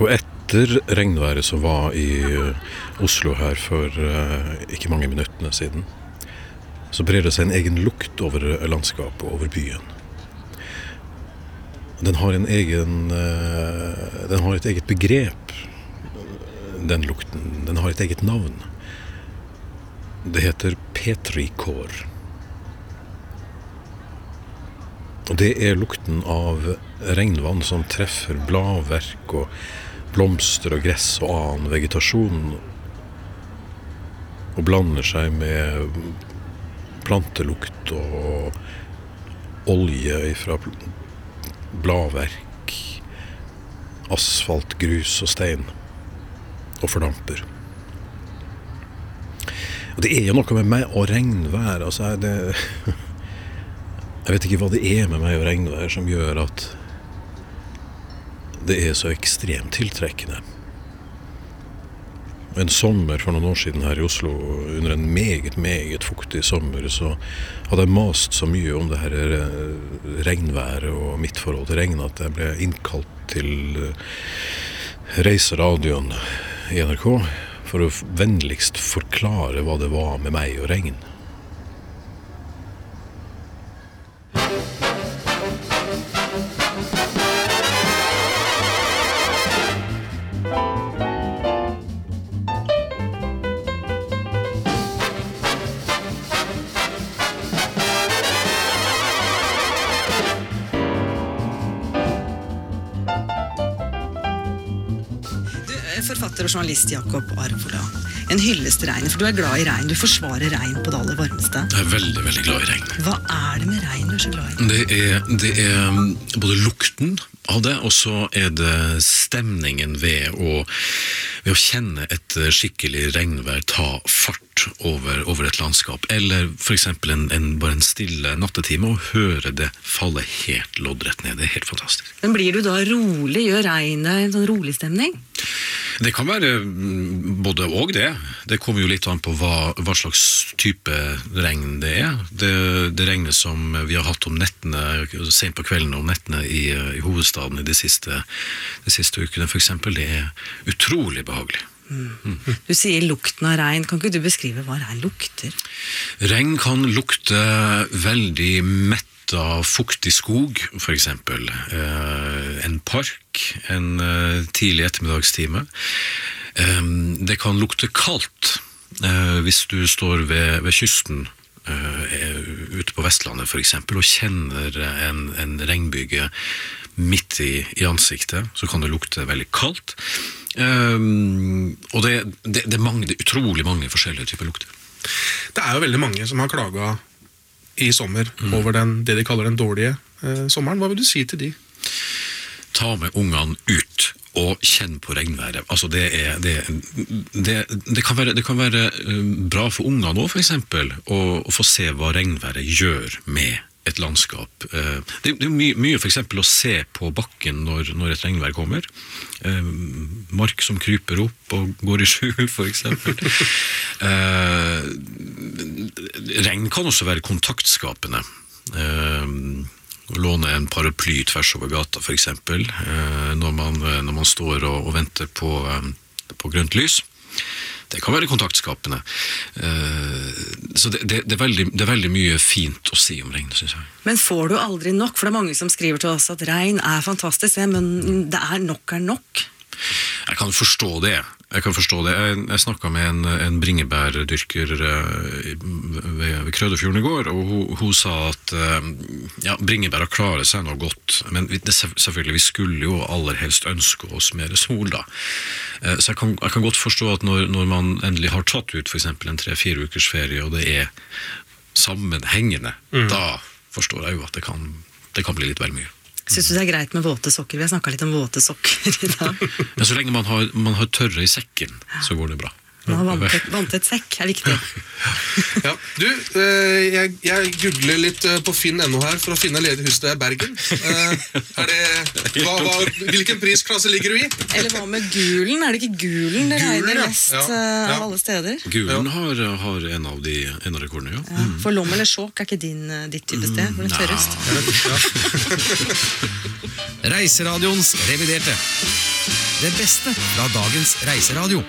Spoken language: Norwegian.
Og etter regnværet som var i eh, Oslo her for eh, ikke mange minuttene siden, så brer det seg en egen lukt over landskapet og over byen. Den har en egen eh, Den har et eget begrep, den lukten. Den har et eget navn. Det heter petrikår. Og det er lukten av regnvann som treffer bladverk og blomster og gress og annen vegetasjon, og blander seg med plantelukt og olje fra bladverk, asfalt, grus og stein, og fordamper. Og det er jo noe med meg og regnvær. altså det, Jeg vet ikke hva det er med meg og regnvær som gjør at det er så ekstremt tiltrekkende. En sommer for noen år siden her i Oslo, under en meget, meget fuktig sommer, så hadde jeg mast så mye om det her eh, regnværet og mitt forhold til regn at jeg ble innkalt til eh, Reiseradioen i NRK for å vennligst forklare hva det var med meg og regn. Forfatter og journalist Jakob Arvola. En hyllest til regnet, for du er glad i regn. Du forsvarer regn på det aller varmeste. Jeg er veldig, veldig glad i regn. Hva er det med regn du er så glad i? Det er, det er um, både lukten av det, og så er det stemningen ved å, ved å kjenne et eh, skikkelig regnvær ta fart over, over et landskap. Eller f.eks. En, en, bare en stille nattetime og høre det falle helt loddrett ned. Det er helt fantastisk. Men blir du da rolig? Gjør regnet en sånn rolig stemning? Det kan være mm, både og det. Det kommer jo litt an på hva, hva slags type regn det er. Det, det regnet som vi har hatt om nettene, sent på kvelden om nettene i, i hovedstaden i de siste, de siste ukene f.eks., det er utrolig behagelig. Du sier lukten av regn. Kan ikke du beskrive hva regn lukter? Regn kan lukte veldig mett av fuktig skog, f.eks. Eh, en park en eh, tidlig ettermiddagstime. Eh, det kan lukte kaldt eh, hvis du står ved, ved kysten. eh, ute på Vestlandet f.eks. og kjenner en, en regnbyge midt i, i ansiktet, så kan det lukte veldig kaldt. Eh, og det, det, det er mange, det er utrolig mange forskjellige typer lukter. Det er jo veldig mange som har klaga i sommer over den, det de kaller den dårlige eh, sommeren. Hva vil du si til de? Ta med ungene ut og kjenne på regnværet. Altså det, er, det, det, det, kan være, det kan være eh, bra for ungene òg, f.eks. Å, å få se hva regnværet gjør med et landskap. Eh, Det er mye, mye eksempel å se på bakken når, når et regnvær kommer. Eh, Mark som kryper opp og går i skjul, f.eks. Regn kan også være kontaktskapende. Eh, å låne en paraply tvers over gata, f.eks. Eh, når, man, eh, når man står og, og venter på, eh, på grønt lys. Det kan være kontaktskapende. Så det, det, det, er veldig, det er veldig mye fint å si om regn, syns jeg. Men får du aldri nok? For det er mange som skriver til oss at regn er fantastisk, men det er nok er nok. Jeg kan forstå det. Jeg kan forstå det. Jeg, jeg snakka med en, en bringebærdyrker eh, ved, ved Krødefjorden i går, og hun, hun sa at eh, ja, bringebæra klarer seg nå godt, men vi, det, selvfølgelig, vi skulle jo aller helst ønske oss mer sol, da. Eh, Så jeg kan, jeg kan godt forstå at når, når man endelig har tatt ut f.eks. en tre-fire ukers ferie, og det er sammenhengende, da forstår jeg jo at det kan, det kan bli litt vel mye. Syns du det er greit med våte sokker? Vi har snakka litt om våte sokker i dag. Ja, så lenge man har, man har tørre i sekken, så går det bra. Man har vanntett, vanntett sekk er viktig. Ja, du, eh, jeg, jeg googler litt eh, på finn.no her for å finne ledig hus i Bergen. Eh, er det, hva, hva, hvilken prisklasse ligger du i? Eller hva med gulen? Er det ikke gulen det regner mest Ja, ja. av alle steder? Gulen har, har en av de en av rekordene, ja. Ja. For lom eller Skjåk er ikke din, ditt type sted? Hvor det er tørrest? Reiseradioens reviderte. Det beste fra dagens reiseradio.